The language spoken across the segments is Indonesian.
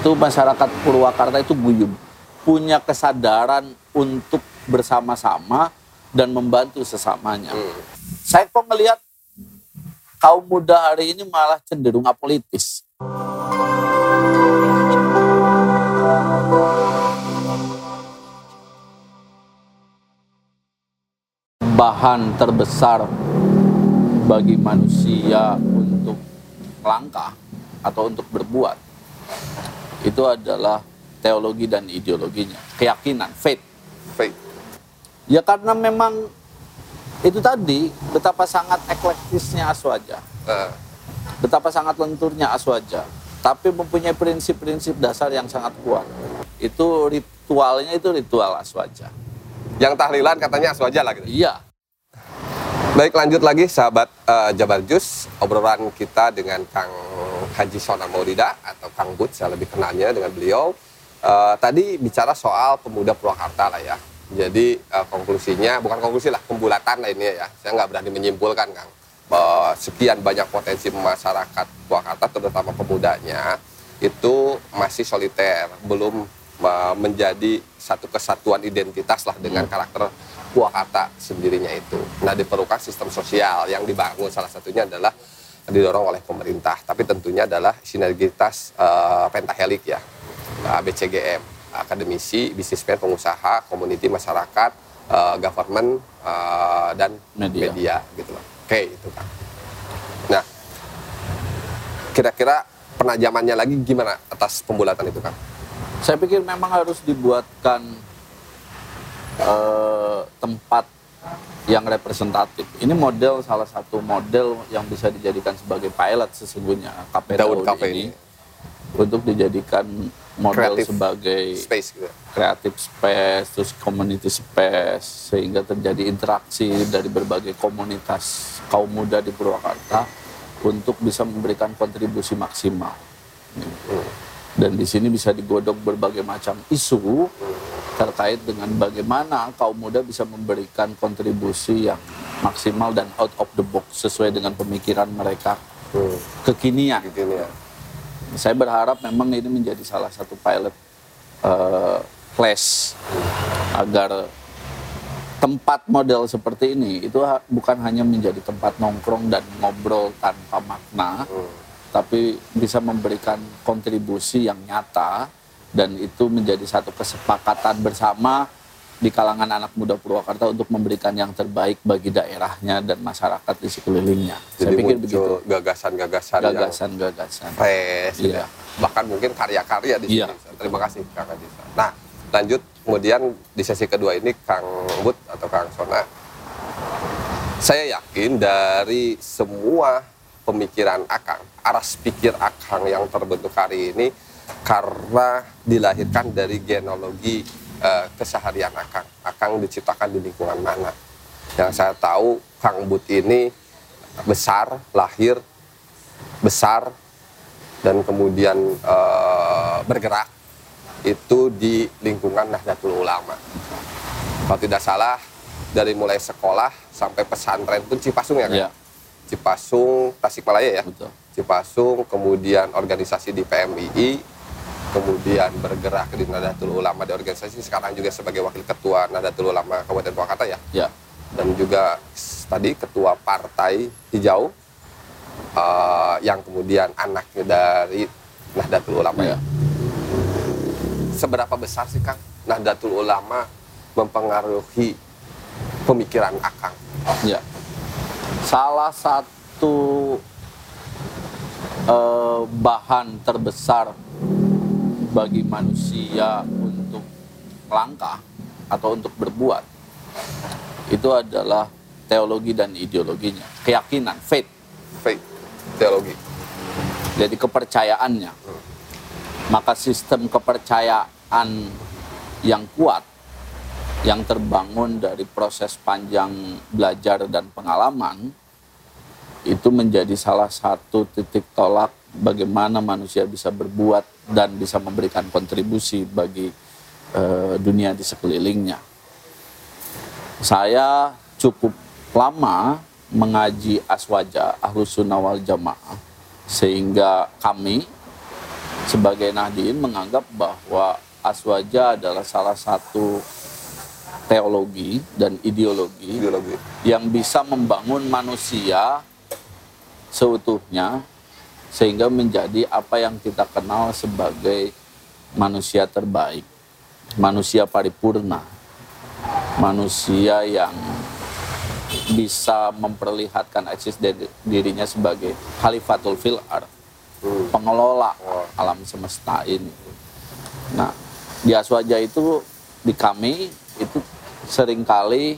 itu masyarakat Purwakarta itu guyub punya kesadaran untuk bersama-sama dan membantu sesamanya. Hmm. Saya kok melihat kaum muda hari ini malah cenderung apolitis. Bahan terbesar bagi manusia untuk langkah atau untuk berbuat itu adalah teologi dan ideologinya, keyakinan, faith. Faith. Ya karena memang itu tadi betapa sangat eklektisnya Aswaja, Eh, betapa sangat lenturnya Aswaja, tapi mempunyai prinsip-prinsip dasar yang sangat kuat. Itu ritualnya itu ritual Aswaja. yang tahlilan katanya aswaja lah gitu. Iya, Baik lanjut lagi sahabat eh, Jabar Jus obrolan kita dengan Kang Haji Sona Maulida atau Kang Bud saya lebih kenalnya dengan beliau. Eh, tadi bicara soal pemuda Purwakarta lah ya. Jadi eh, konklusinya bukan konklusi lah pembulatan lah ini ya. Saya nggak berani menyimpulkan Kang bahwa sekian banyak potensi masyarakat Purwakarta terutama pemudanya itu masih soliter belum eh, menjadi satu kesatuan identitas lah dengan karakter Purwakarta sendirinya itu. Nah diperlukan sistem sosial yang dibangun salah satunya adalah didorong oleh pemerintah, tapi tentunya adalah sinergitas eh, pentahelik ya, Nah, BCGM, akademisi, bisnismen, pengusaha, community masyarakat, eh, government eh, dan Media. media. gitu loh. Oke itu kan. Nah kira-kira penajamannya lagi gimana atas pembulatan itu kan? saya pikir memang harus dibuatkan eh, tempat yang representatif. Ini model salah satu model yang bisa dijadikan sebagai pilot sesungguhnya KP KP ini ini. untuk dijadikan model Kreatif sebagai Space gitu. creative space, terus community space, sehingga terjadi interaksi dari berbagai komunitas kaum muda di Purwakarta untuk bisa memberikan kontribusi maksimal. Dan di sini bisa digodok berbagai macam isu terkait dengan bagaimana kaum muda bisa memberikan kontribusi yang maksimal dan out of the box sesuai dengan pemikiran mereka Hmm. kekinian ini saya berharap memang ini menjadi salah satu pilot eh, class agar tempat model seperti ini itu bukan hanya menjadi tempat nongkrong dan ngobrol tanpa makna, Hmm. Tapi bisa memberikan kontribusi yang nyata dan itu menjadi satu kesepakatan bersama di kalangan anak muda Purwakarta untuk memberikan yang terbaik bagi daerahnya dan masyarakat di sekelilingnya. Saya Jadi pikir begitu. gagasan-gagasan Gagasan-gagasan. fresh gitu Iya. ya. Bahkan mungkin karya-karya di Iya. sini. Terima kasih Kang Adi. Nah, lanjut kemudian di sesi kedua ini Kang Bud atau Kang Sona. Saya yakin dari semua pemikiran Akang, aras pikir Akang yang terbentuk hari ini karena dilahirkan dari genealogi eh, keseharian Akang. Akang diciptakan di lingkungan mana? Yang saya tahu Kang Bud ini besar, lahir, besar, dan kemudian eh, bergerak itu di lingkungan Nahdlatul Ulama. Kalau tidak salah dari mulai sekolah sampai pesantren pun Cipasung ya kan? Iya. Cipasung, Tasikmalaya ya. Betul. Cipasung, kemudian organisasi di PMII, kemudian bergerak di Nahdlatul Ulama di organisasi sekarang juga sebagai wakil ketua Nahdlatul Ulama Kabupaten Purwakarta ya Ya. dan juga tadi ketua partai hijau eh, yang kemudian anaknya dari Nahdlatul Ulama ya. Ya. Seberapa besar sih Kang Nahdlatul Ulama mempengaruhi pemikiran Akang? Ya. Salah satu eh, bahan terbesar bagi manusia untuk langkah atau untuk berbuat itu adalah teologi dan ideologinya, keyakinan, faith. Faith, teologi. Jadi kepercayaannya. Maka sistem kepercayaan yang kuat yang terbangun dari proses panjang belajar dan pengalaman itu menjadi salah satu titik tolak bagaimana manusia bisa berbuat dan bisa memberikan kontribusi bagi eh, dunia di sekelilingnya. Saya cukup lama mengaji aswaja ahlus sunnah wal jamaah sehingga kami sebagai Nahdien menganggap bahwa aswaja adalah salah satu teologi dan ideologi, Ideologi. yang bisa membangun manusia seutuhnya sehingga menjadi apa yang kita kenal sebagai manusia terbaik, manusia paripurna, manusia yang bisa memperlihatkan eksis dirinya sebagai khalifatul fil ard, Hmm. pengelola alam semesta ini. Nah, di Aswaja itu di kami itu sering kali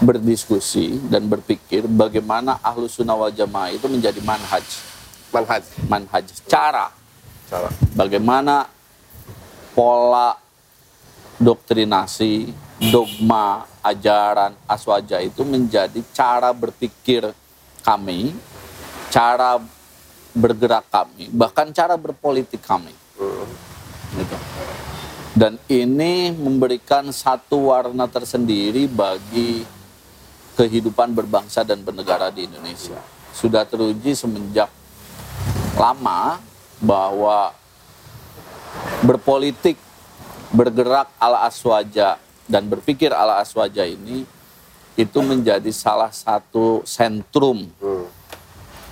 berdiskusi dan berpikir bagaimana ahlu sunnah wal jamaah itu menjadi manhaj Manhaj. manhaj cara Cara. bagaimana pola doktrinasi dogma ajaran aswaja itu menjadi cara berpikir kami cara bergerak kami bahkan cara berpolitik kami Hmm. gitu. Dan ini memberikan satu warna tersendiri bagi kehidupan berbangsa dan bernegara di Indonesia. Sudah teruji semenjak lama bahwa berpolitik, bergerak ala aswaja dan berpikir ala aswaja ini itu menjadi salah satu sentrum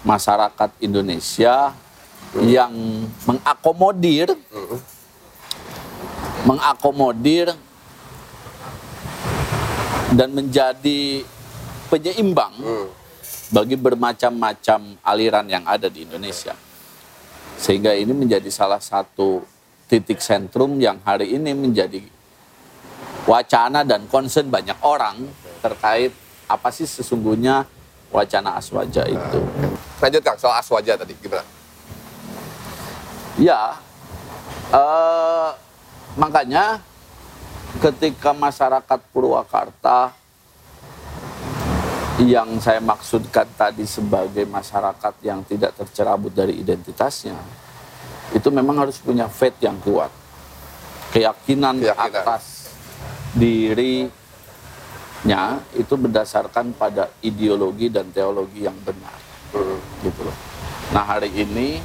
masyarakat Indonesia yang mengakomodir mengakomodir dan menjadi penyeimbang Hmm. bagi bermacam-macam aliran yang ada di Indonesia. Sehingga ini menjadi salah satu titik sentrum yang hari ini menjadi wacana dan concern banyak orang terkait apa sih sesungguhnya wacana aswaja itu. Lanjut Kang, soal aswaja tadi gimana? Ya, eh, makanya ketika masyarakat Purwakarta yang saya maksudkan tadi sebagai masyarakat yang tidak tercerabut dari identitasnya, itu memang harus punya faith yang kuat, keyakinan, Keyakinan. atas dirinya itu berdasarkan pada ideologi dan teologi yang benar Hmm. gitu loh. Nah hari ini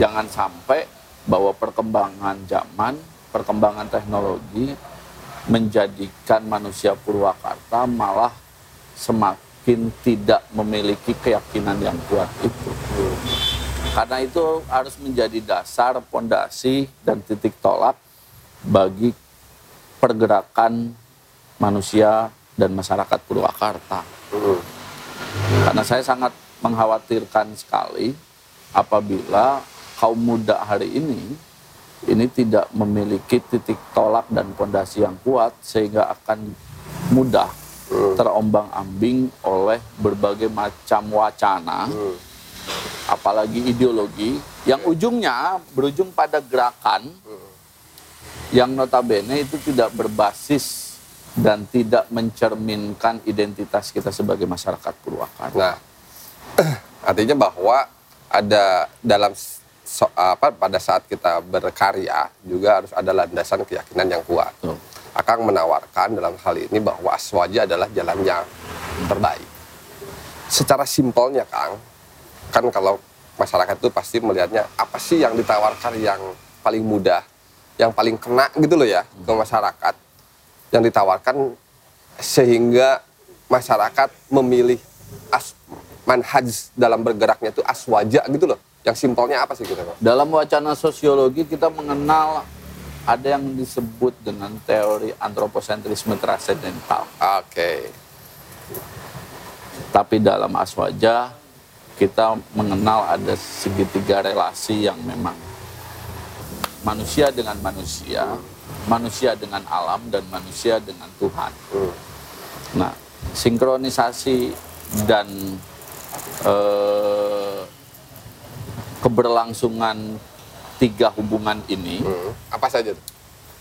jangan sampai bahwa perkembangan zaman, perkembangan teknologi menjadikan manusia Purwakarta malah semakin tidak memiliki keyakinan yang kuat itu. Karena itu harus menjadi dasar, pondasi, dan titik tolak bagi pergerakan manusia dan masyarakat Purwakarta. Karena saya sangat mengkhawatirkan sekali apabila kaum muda hari ini ini tidak memiliki titik tolak dan pondasi yang kuat sehingga akan mudah terombang-ambing oleh berbagai macam wacana Hmm. apalagi ideologi yang ujungnya berujung pada gerakan yang notabene itu tidak berbasis dan tidak mencerminkan identitas kita sebagai masyarakat Purwakarta. Nah, artinya bahwa ada dalam so- apa pada saat kita berkarya juga harus ada landasan keyakinan yang kuat. Tuh. Akang menawarkan dalam hal ini bahwa aswaja adalah jalan yang terbaik. Secara simpelnya, Kang, kan kalau masyarakat itu pasti melihatnya apa sih yang ditawarkan yang paling mudah, yang paling kena gitu loh ya ke masyarakat, yang ditawarkan sehingga masyarakat memilih as manhaj dalam bergeraknya itu aswaja gitu loh. Yang simpelnya apa sih gitu? Dalam wacana sosiologi kita mengenal ada yang disebut dengan teori antroposentrisme transendental. Oke. Tapi dalam aswaja kita mengenal ada segitiga relasi yang memang manusia dengan manusia, manusia dengan alam dan manusia dengan Tuhan. Hmm. Nah, sinkronisasi dan eh, keberlangsungan tiga hubungan ini, Hmm. Apa saja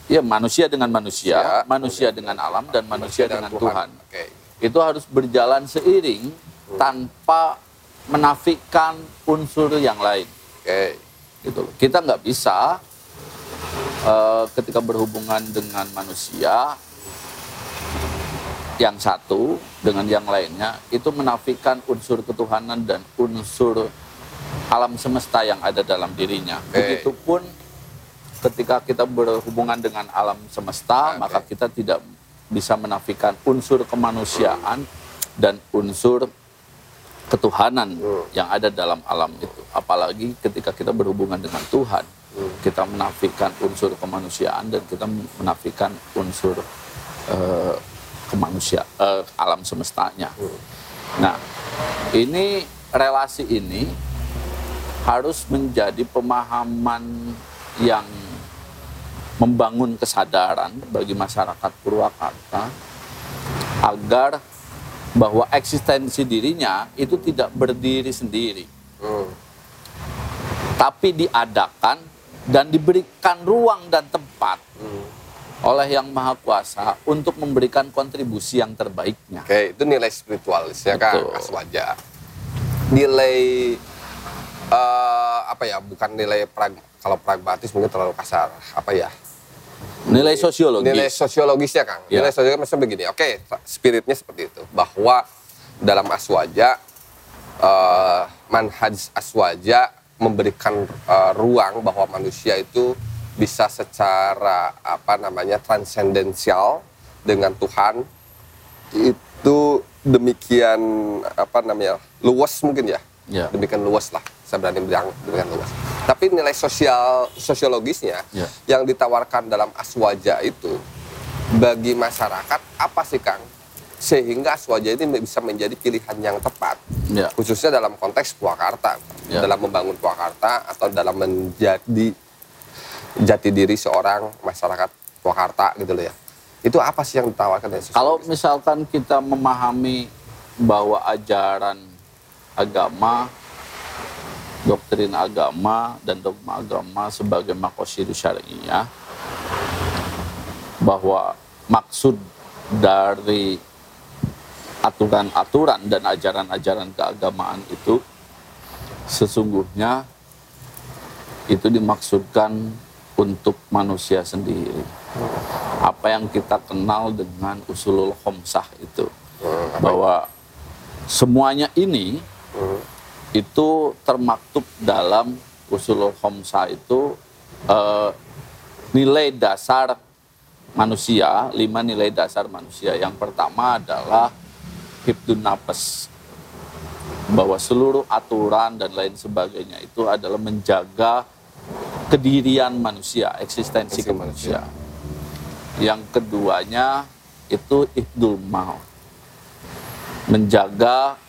ya manusia dengan manusia, Ya, manusia dengan alam dan manusia dengan Tuhan. Oke. Itu harus berjalan seiring tanpa menafikan unsur yang lain. Oke. Gitu. loh. Kita nggak bisa eh, ketika berhubungan dengan manusia yang satu dengan yang lainnya itu menafikan unsur ketuhanan dan unsur alam semesta yang ada dalam dirinya. Oke. Begitupun ketika kita berhubungan dengan alam semesta, Oke. maka kita tidak bisa menafikan unsur kemanusiaan dan unsur ketuhanan Hmm. yang ada dalam alam itu. Apalagi ketika kita berhubungan dengan Tuhan, Hmm. kita menafikan unsur kemanusiaan dan kita menafikan unsur eh, kemanusia eh, alam semestanya. Nah, ini relasi ini harus menjadi pemahaman yang membangun kesadaran bagi masyarakat Purwakarta agar bahwa eksistensi dirinya itu tidak berdiri sendiri, Hmm. tapi diadakan dan diberikan ruang dan tempat Hmm. oleh Yang Maha Kuasa untuk memberikan kontribusi yang terbaiknya. Oke, itu nilai spiritualisnya kan, Betul. aswaja. Nilai eh, apa ya? Bukan nilai prag, kalau pragmatis mungkin terlalu kasar. Apa ya? Nilai sosiologis. Nilai sosiologisnya, Kang. Ya. Nilai sosiologis maksudnya begini. Oke, spiritnya seperti itu. Bahwa dalam aswaja eh, manhaj aswaja memberikan eh, ruang bahwa manusia itu bisa secara apa namanya transendensial dengan Tuhan itu demikian apa namanya luas mungkin ya Ya. demikian luas lah saya berani bilang demikian luas tapi nilai sosial sosiologisnya Ya. yang ditawarkan dalam aswaja itu bagi masyarakat apa sih Kang sehingga aswaja ini bisa menjadi pilihan yang tepat Ya. khususnya dalam konteks Purwakarta Ya. dalam membangun Purwakarta atau dalam menjadi jati diri seorang masyarakat Purwakarta gitu loh ya itu apa sih yang ditawarkan dari Kalau misalkan kita memahami bahwa ajaran agama, doktrin agama dan dogma agama sebagai makosidu syariah, bahwa maksud dari aturan-aturan dan ajaran-ajaran keagamaan itu sesungguhnya itu dimaksudkan untuk manusia sendiri. Apa yang kita kenal dengan usulul khomsah itu. Bahwa semuanya ini itu termaktub dalam usulul khomsah itu eh, nilai dasar manusia, lima nilai dasar manusia. Yang pertama adalah hibdun nafas, bahwa seluruh aturan dan lain sebagainya itu adalah menjaga kedirian manusia, eksistensi kemanusiaan. Yang keduanya itu ihdul maut, menjaga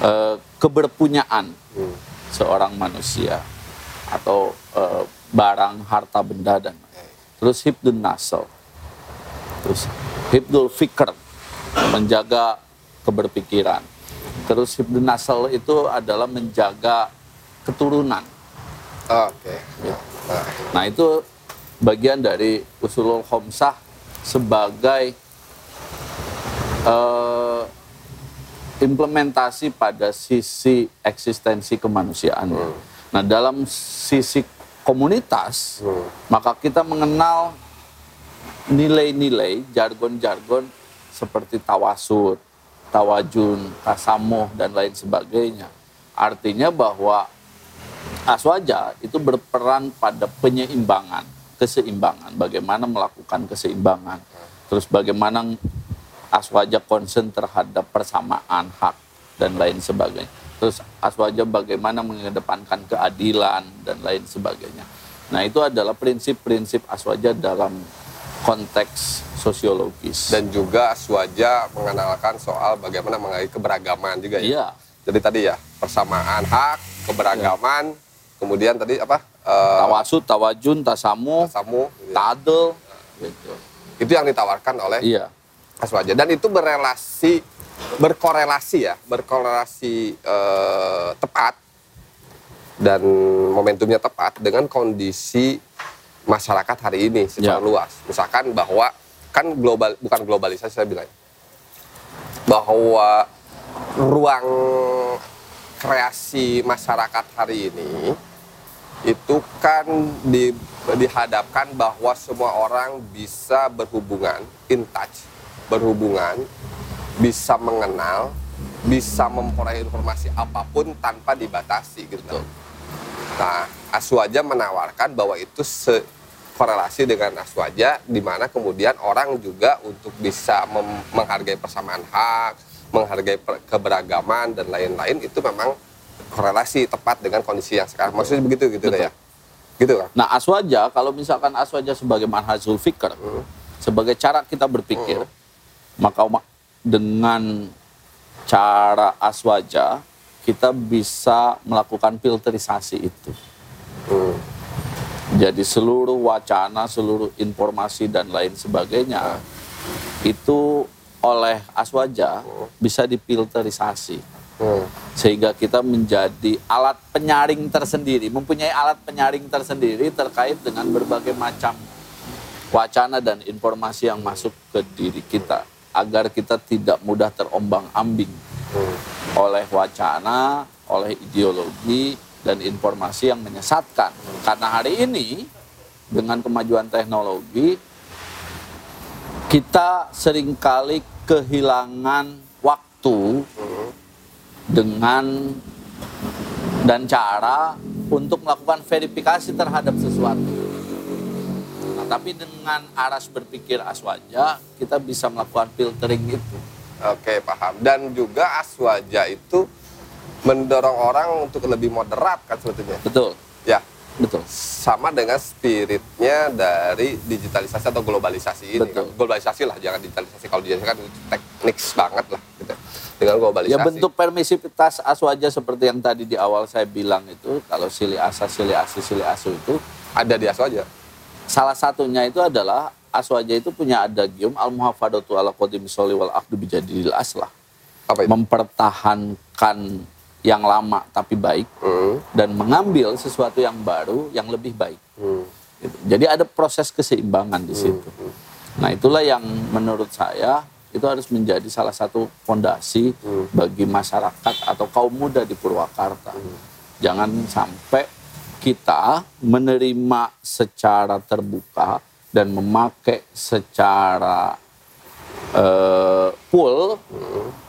eh, keberpunyaan Hmm. seorang manusia atau eh, barang harta benda dan terus hibdun nasl terus hibdul fikr menjaga keberpikiran. Terus hibdun nasl itu adalah menjaga keturunan. Oke. Nah, nah itu bagian dari usulul khomsah sebagai eh, implementasi pada sisi eksistensi kemanusiaan. Nah, dalam sisi komunitas, hmm. maka kita mengenal nilai-nilai, jargon-jargon seperti tawasud, tawajun, tasamuh, dan lain sebagainya. Artinya bahwa aswaja itu berperan pada penyeimbangan, keseimbangan, bagaimana melakukan keseimbangan. Terus bagaimana aswaja concern terhadap persamaan hak dan lain sebagainya. Terus aswaja bagaimana mengedepankan keadilan dan lain sebagainya. Nah itu adalah prinsip-prinsip aswaja dalam konteks sosiologis. dan juga aswaja mengenalkan soal bagaimana mengenai keberagaman juga ya. iya, Jadi tadi ya persamaan hak, keberagaman, kemudian tadi apa? Eh, tawasud, tawajun, tasamu, tasamu, gitu ya. tadel, gitu. itu yang ditawarkan oleh Iya, aswaja dan itu berelasi berkorelasi ya berkorelasi eh, tepat dan momentumnya tepat dengan kondisi masyarakat hari ini secara Ya. luas. Misalkan bahwa kan global bukan globalisasi saya bilang bahwa ruang kreasi masyarakat hari ini itu kan di- dihadapkan bahwa semua orang bisa berhubungan, in touch, berhubungan, bisa mengenal, bisa memperoleh informasi apa pun tanpa dibatasi gitu. Nah, Aswaja menawarkan bahwa itu korelasi dengan Aswaja di mana kemudian orang juga untuk bisa menghargai persamaan hak, menghargai keberagaman dan lain-lain itu memang korelasi tepat dengan kondisi yang sekarang. Maksudnya begitu gitu Betul. ya. Gitu kan? Nah, aswaja kalau misalkan aswaja sebagai manhajul fikr, sebagai cara kita berpikir, maka ma- dengan cara aswaja kita bisa melakukan filterisasi itu. Hmm. Jadi seluruh wacana, seluruh informasi dan lain sebagainya itu oleh aswaja bisa difilterisasi Hmm. sehingga kita menjadi alat penyaring tersendiri, mempunyai alat penyaring tersendiri terkait dengan berbagai macam wacana dan informasi yang masuk ke diri kita agar kita tidak mudah terombang-ambing Hmm. oleh wacana, oleh ideologi dan informasi yang menyesatkan. Karena hari ini dengan kemajuan teknologi kita sering kali kehilangan waktu dengan dan cara untuk melakukan verifikasi terhadap sesuatu. Nah, tapi dengan aras berpikir aswaja, kita bisa melakukan filtering itu. Oke, paham. Dan juga Aswaja itu mendorong orang untuk lebih moderat kan sebetulnya. Betul, Ya, betul. sama dengan spiritnya dari digitalisasi atau globalisasi ini. Betul. Kan. Globalisasi lah, jangan digitalisasi. Kalau digitalisasi kan teknik banget lah. Gitu. Dengan globalisasi. Ya bentuk permisivitas aswaja seperti yang tadi di awal saya bilang itu, kalau sili asa, sili asi, sili asu itu, ada di Aswaja. Salah satunya itu adalah aswaja itu punya adagium al muhafadatu ala qadim soli wal akdu bijadil aslah. Apa itu? Mempertahankan yang lama tapi baik Hmm, dan mengambil sesuatu yang baru yang lebih baik. hmm, Gitu. Jadi ada proses keseimbangan di situ. Nah itulah yang menurut saya itu harus menjadi salah satu fondasi bagi masyarakat atau kaum muda di Purwakarta. Jangan sampai kita menerima secara terbuka dan memakai secara eh, full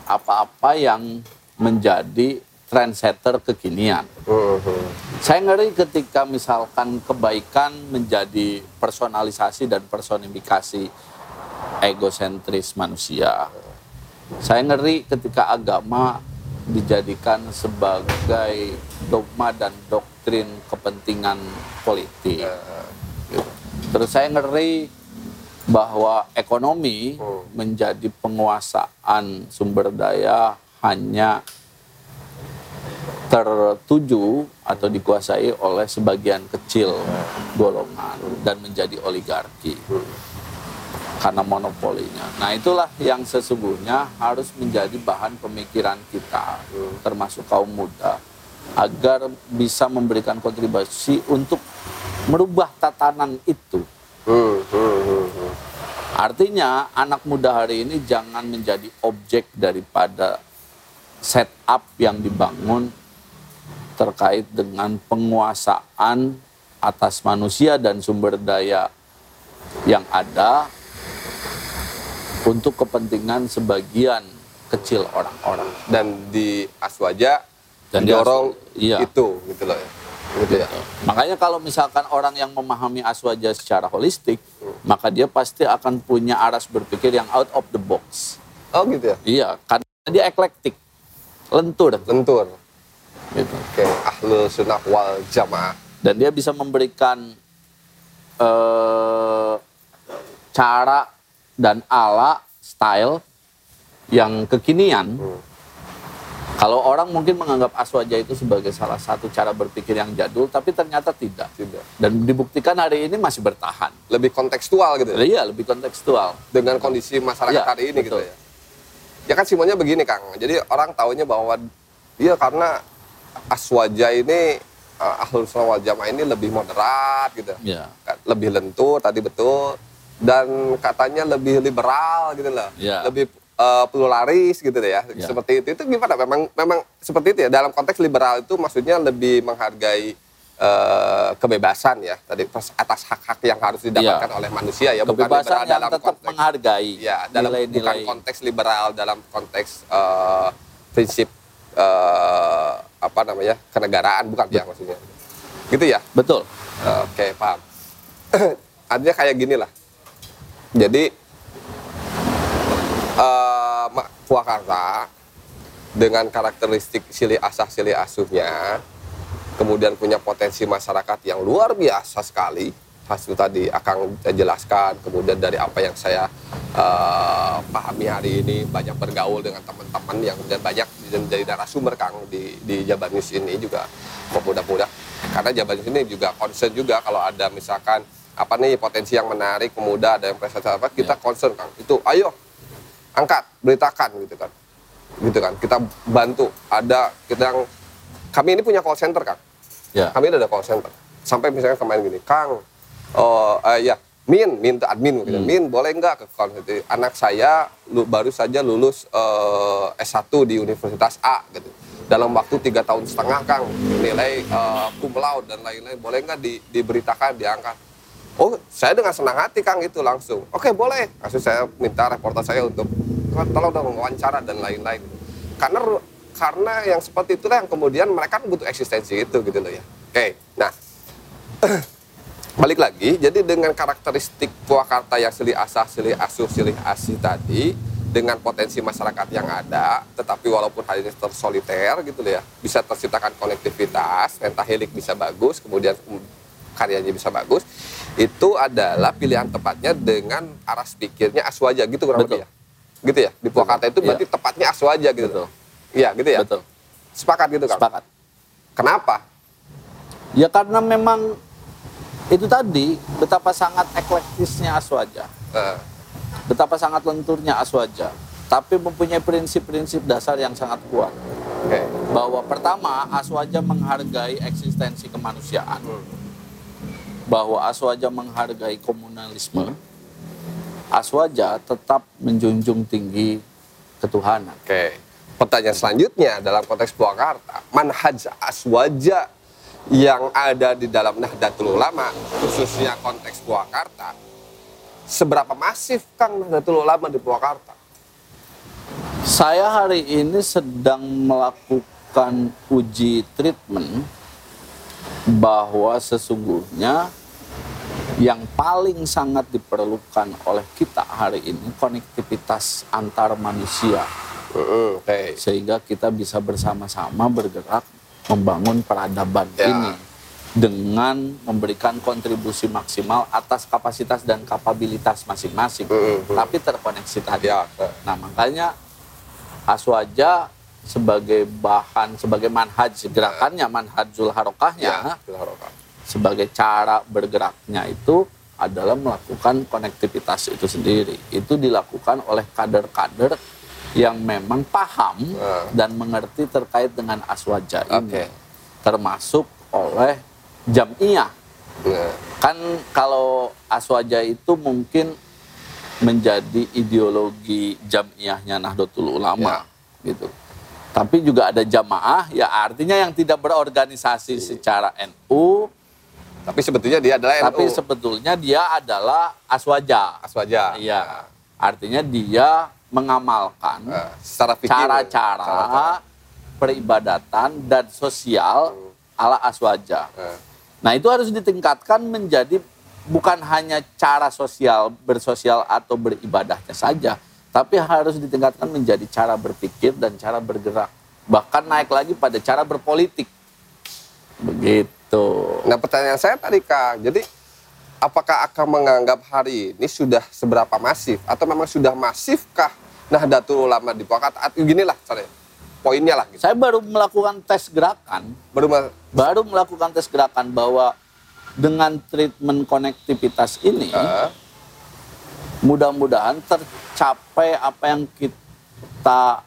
apa-apa yang menjadi trendsetter kekinian. Saya ngeri ketika misalkan kebaikan menjadi personalisasi dan personifikasi egosentris manusia. Saya ngeri ketika agama dijadikan sebagai dogma dan doktrin kepentingan politik. Gitu. Terus saya ngeri bahwa ekonomi Hmm. menjadi penguasaan sumber daya hanya tertuju atau dikuasai oleh sebagian kecil golongan dan menjadi oligarki karena monopolinya. Nah itulah yang sesungguhnya harus menjadi bahan pemikiran kita termasuk kaum muda agar bisa memberikan kontribusi untuk merubah tatanan itu. Hmm, hmm, hmm, hmm. Artinya anak muda hari ini jangan menjadi objek daripada setup yang dibangun terkait dengan penguasaan atas manusia dan sumber daya yang ada untuk kepentingan sebagian kecil orang-orang. Dan di Aswaja Dan di dorong Aswaja, iya. itu gitu loh ya. Gitu ya. Makanya kalau misalkan orang yang memahami aswaja secara holistik, maka dia pasti akan punya aras berpikir yang out of the box. Oh gitu ya. Iya, karena dia eklektik, lentur, Lentur. gitu. Oke, ahlul sunnah wal jamaah. Dan dia bisa memberikan eh, cara dan ala, style yang kekinian. Kalau orang mungkin menganggap aswaja itu sebagai salah satu cara berpikir yang jadul, tapi ternyata tidak. Tidak. Dan dibuktikan hari ini masih bertahan. Lebih kontekstual gitu ya. Iya, lebih kontekstual. Dengan kondisi masyarakat Iya, hari ini gitu betul. ya. Ya kan simbolnya begini Kang. Jadi orang taunya bahwa iya karena Aswaja ini uh, ahlul sunnah wal jamaah ini lebih moderat gitu. Iya. Lebih lentur tadi betul dan katanya lebih liberal gitu loh. Iya. Lebih uh, pluralis gitu deh ya. Iya. Seperti itu. Itu gimana? Memang memang seperti itu ya. Dalam konteks liberal itu maksudnya lebih menghargai uh, kebebasan ya. Tadi atas hak-hak yang harus didapatkan oleh manusia ya, bukan Kebebasan liberal yang dalam tetap konteks menghargai ya dalam bukan nilai-nilai. konteks liberal dalam konteks eh, prinsip eh, apa namanya kenegaraan bukan ya maksudnya gitu ya Betul. oke paham artinya kayak gini lah jadi Ma- Purwakarta dengan karakteristik silih asah silih asuhnya kemudian punya potensi masyarakat yang luar biasa sekali. Hasil tadi akan jelaskan kemudian dari apa yang saya eh, pahami hari ini banyak bergaul dengan teman-teman yang dan banyak menjadi narasumber Kang di di Jabar News ini juga mudah-mudah karena Jabar News ini juga concern juga kalau ada misalkan apa nih potensi yang menarik pemuda ada yang prestasi apa kita Ya. concern Kang. Itu ayo angkat beritakan gitu kan. Gitu kan kita bantu. Ada kita yang kami ini punya call center Kang Ya. kami ada call center. Sampai misalnya kemarin gini Kang oh eh, ya Min minta admin gitu. Hmm. Min boleh nggak ke call center? Anak saya lu, baru saja lulus eh, S1 di Universitas A gitu. Dalam waktu tiga tahun setengah Kang nilai eh, cum laude dan lain-lain boleh nggak di, diberitakan diangkat Oh, saya dengan senang hati Kang itu langsung. Oke, boleh. Langsung saya minta reporter saya untuk tolong dong wawancara dan lain-lain. Karena karena yang seperti itulah yang kemudian mereka kan butuh eksistensi itu gitu loh ya. Oke. Nah, balik lagi. Jadi dengan karakteristik Purwakarta yang silih asah, silih asuh, silih asih tadi dengan potensi masyarakat yang ada, tetapi walaupun hal ini tersoliter gitu loh ya, bisa terciptakan konektivitas, pentahelik bisa bagus, kemudian karyanya bisa bagus, itu adalah pilihan tepatnya dengan aras pikirnya aswaja gitu kurang Betul. lebih ya. Gitu ya. Di Purwakarta itu Iya. berarti tepatnya aswaja gitu. Betul. Iya, gitu ya. Betul. Sepakat gitu kan? Sepakat. Kenapa? Ya karena memang itu tadi betapa sangat eklektisnya Aswaja, Eh, betapa sangat lenturnya Aswaja, tapi mempunyai prinsip-prinsip dasar yang sangat kuat. Oke. Bahwa pertama Aswaja menghargai eksistensi kemanusiaan, bahwa Aswaja menghargai komunalisme, Aswaja tetap menjunjung tinggi ketuhanan. Oke. Pertanyaan selanjutnya dalam konteks Purwakarta, manhaj aswaja yang ada di dalam Nahdlatul Ulama, khususnya konteks Purwakarta, seberapa masif Kang Nahdlatul Ulama di Purwakarta? Saya hari ini sedang melakukan uji treatment bahwa sesungguhnya yang paling sangat diperlukan oleh kita hari ini konektivitas antar manusia Oke. sehingga kita bisa bersama-sama bergerak membangun peradaban Ya. ini dengan memberikan kontribusi maksimal atas kapasitas dan kapabilitas masing-masing Mm-mm. tapi terkoneksi tadi. Ya. Nah makanya Aswaja sebagai bahan, sebagai manhaj gerakannya, manhajul harokahnya, Ya. Silahkan. sebagai cara bergeraknya itu adalah melakukan konektivitas itu sendiri. Itu dilakukan oleh kader-kader yang memang paham Ah. dan mengerti terkait dengan Aswaja ini. Oke. Termasuk oleh Jamiyah. Nah, Kan kalau Aswaja itu mungkin menjadi ideologi jamiyahnya Nahdlatul Ulama gitu. Tapi juga ada jamaah ya artinya yang tidak berorganisasi secara NU tapi sebetulnya dia adalah tapi NU. sebetulnya dia adalah Aswaja. aswaja. Iya. Artinya dia mengamalkan Eh, secara cara-cara peribadatan dan sosial ala Aswaja. Eh, Nah itu harus ditingkatkan menjadi bukan hanya cara sosial, bersosial atau beribadahnya saja, tapi harus ditingkatkan menjadi cara berpikir dan cara bergerak. Bahkan naik lagi pada cara berpolitik. Begitu. Nah pertanyaan saya tadi Kang, jadi apakah akan menganggap hari ini sudah seberapa masif atau memang sudah masifkah Nahdlatul Ulama di Purwakarta? Atau Ginilah caranya, poinnya lah. Gitu. Saya baru melakukan tes gerakan, Baru ma- baru melakukan tes gerakan bahwa dengan treatment konektivitas ini, eh, mudah-mudahan tercapai apa yang kita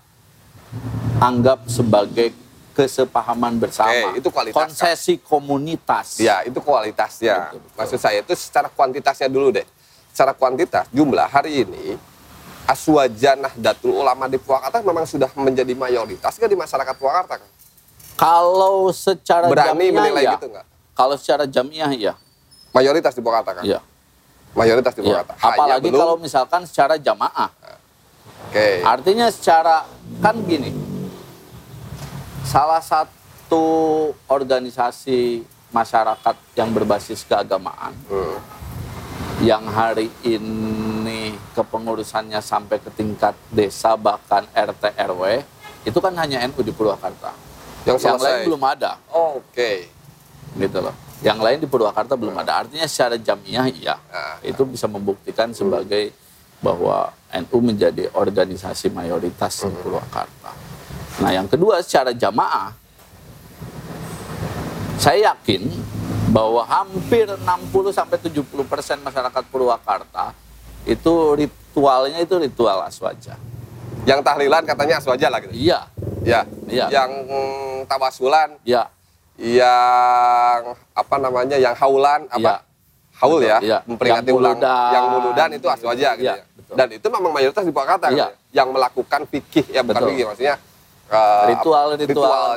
anggap sebagai kesepahaman bersama. Oke, itu kualitas, kan? Konsesi komunitas. ya itu kualitasnya. Betul, betul. Maksud saya itu secara kuantitasnya dulu deh. Secara kuantitas jumlah hari ini Aswaja Nahdlatul Ulama di Purwakarta memang sudah menjadi mayoritas nggak di masyarakat Purwakarta kan? Kalau secara Berani jamiah menilai ya. gitu nggak? Kalau secara jamiah ya. Mayoritas di Purwakarta kan? Iya. Mayoritas di iya. Purwakarta. Hanya Apalagi belum- kalau misalkan secara jamaah. Oke. Artinya secara kan gini. salah satu organisasi masyarakat yang berbasis keagamaan Hmm. yang hari ini kepengurusannya sampai ke tingkat desa bahkan RT RW itu kan hanya NU di Purwakarta. Yang Yang lain belum ada, Oke. gitu loh. Yang lain di Purwakarta belum ada. Artinya secara jamiah iya. Ah, Itu bisa membuktikan sebagai bahwa NU menjadi organisasi mayoritas di Purwakarta. Nah, yang kedua secara jamaah saya yakin bahwa hampir 60 sampai 70 persen masyarakat Purwakarta itu ritualnya itu ritual aswaja. Yang tahlilan katanya aswaja lah gitu. Iya, Ya. Iya. Yang mm, tawasulan, iya, yang apa namanya, yang haulan apa? Iya. Haul ya, Iya. memperingati Yang ulang muludan. yang muludan itu aswaja gitu Iya, ya. betul. Dan itu memang mayoritas di Purwakarta ya. Yang melakukan fikih ya bukan Betul. fikih maksudnya Ritual-ritual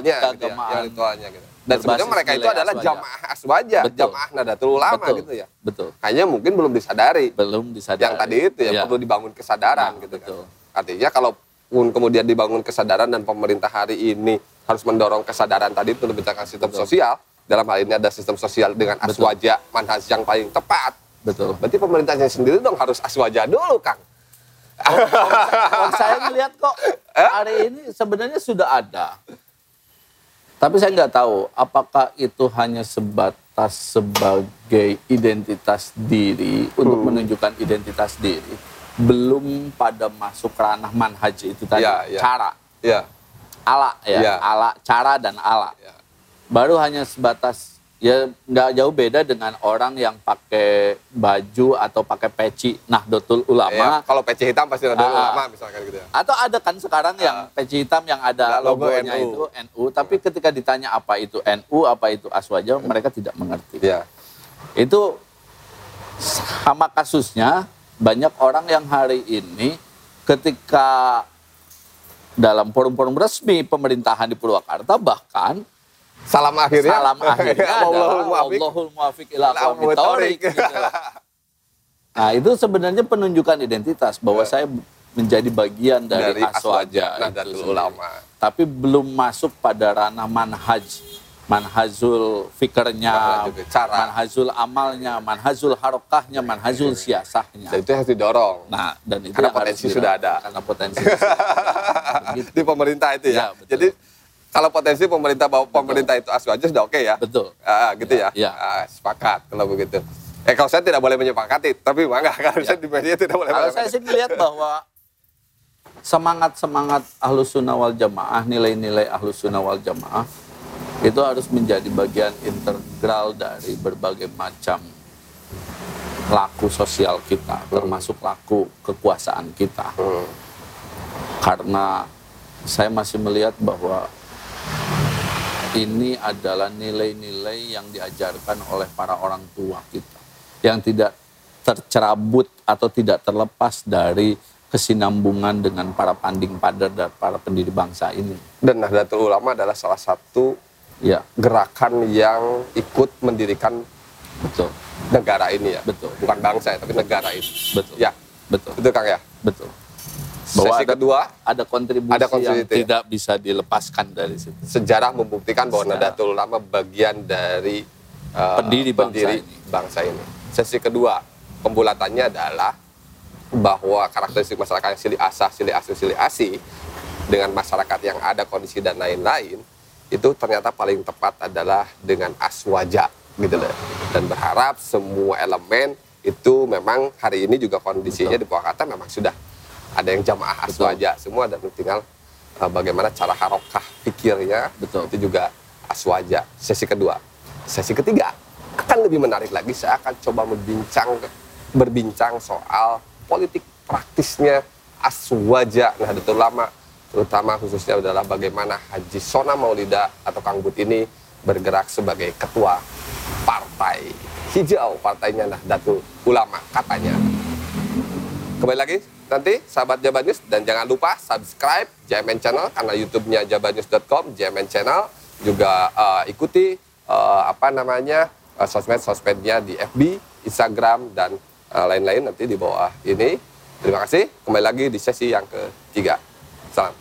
ritualnya gitu ya, yang ritualnya gitu. Dan sebenarnya mereka itu adalah aswaja. jamaah aswaja, Betul. jamaah Nadatul Ulama betul, gitu ya. betul. Hanya mungkin belum disadari. Belum disadari. yang tadi itu ya Iya. perlu dibangun kesadaran Nah, gitu betul. kan. Artinya kalau kemudian dibangun kesadaran dan pemerintah hari ini harus mendorong kesadaran tadi itu menciptakan sistem Betul. sosial. Dalam hal ini ada sistem sosial dengan Betul. aswaja manhaj yang paling tepat. Betul. Berarti pemerintahnya sendiri dong harus aswaja dulu, Kang. Oh, saya ngelihat kok Eh? hari ini sebenarnya sudah ada. Tapi saya nggak tahu apakah itu hanya sebatas sebagai identitas diri untuk Hmm. menunjukkan identitas diri, belum pada masuk ranah manhaj itu tadi Iya, iya. cara Ya, ala ya Iya. ala cara dan ala. ya. Baru hanya sebatas ya nggak jauh beda dengan orang yang pakai baju atau pakai peci Nahdlatul Ya, Ulama kalau peci hitam pasti ada Ah, ulama misalkan gitu ya. atau ada kan sekarang yang peci hitam yang ada logo logonya NU. itu NU tapi ketika ditanya apa itu NU apa itu aswaja mereka tidak mengerti Ya. itu sama kasusnya banyak orang yang hari ini ketika dalam forum-forum resmi pemerintahan di Purwakarta bahkan Salam akhirnya. salam akhirnya adalah. Allahul muwafiq ila gitu. Nah, itu sebenarnya penunjukan identitas bahwa saya menjadi bagian dari, Dari aswaja aswaja itu Nahdlatul. Ulama. Tapi belum masuk pada ranah manhaj, manhazul fikirnya, Manhajul cara. manhazul amalnya, manhazul harokahnya, manhazul siasahnya. Dan itu harus didorong. Nah, dan itu Karena yang harus potensi sudah ada. Karena potensi sudah ada. Di pemerintah itu ya. Ya, betul. Jadi kalau potensi pemerintah bahwa pemerintah itu aswaja sudah oke ya. Betul. Ah, gitu ya. Ya, ya. Ah, sepakat kalau begitu. Eh kalau saya tidak boleh menyepakati, tapi nggak kalau saya di media tidak boleh. Kalau saya sih melihat bahwa semangat-semangat ahlus sunnah wal jamaah, nilai-nilai ahlus sunnah wal jamaah, itu harus menjadi bagian integral dari berbagai macam laku sosial kita, termasuk laku kekuasaan kita. Hmm. Karena saya masih melihat bahwa ini adalah nilai-nilai yang diajarkan oleh para orang tua kita yang tidak tercerabut atau tidak terlepas dari kesinambungan dengan para panding pader dan para pendiri bangsa ini. Dan Nahdlatul Ulama adalah salah satu Ya, gerakan yang ikut mendirikan betul, negara ini ya. betul, Bukan bangsa ya, tapi negara ini. betul, Ya, betul, itu Kang ya. betul. Bahwa Sesi ada- kedua, Ada kontribusi, Ada kontribusi, yang ya. tidak bisa dilepaskan dari situ. sejarah membuktikan bahwa Sejarah. Nahdlatul Ulama bagian dari uh, Pendiri bangsa ini. bangsa ini. Sesi kedua, pembulatannya adalah bahwa karakteristik masyarakat yang silih asah, silih asuh, silih asih dengan masyarakat yang ada kondisi dan lain-lain itu ternyata paling tepat adalah dengan aswaja gitu loh. Dan berharap semua elemen itu memang hari ini juga kondisinya di Purwakarta memang sudah ada yang jamaah Betul. aswaja semua dan tinggal uh, bagaimana cara harokah pikirnya. Betul. itu juga aswaja. Sesi kedua. Sesi ketiga akan lebih menarik lagi. Saya akan coba membincang berbincang soal politik praktisnya aswaja. Nahdlatul Ulama terutama khususnya adalah bagaimana Haji Sona Maulida atau Kang Bud ini bergerak sebagai ketua partai hijau partainya Nahdlatul Ulama katanya Kembali lagi nanti sahabat Jabar News dan jangan lupa subscribe JMN Channel karena YouTube-nya jabarnews.com, JMN Channel juga eh, ikuti eh, apa namanya eh, sosmed-sosmednya di FB, Instagram dan lain-lain nanti di bawah ini. Terima kasih. Kembali lagi di sesi yang ketiga. さ！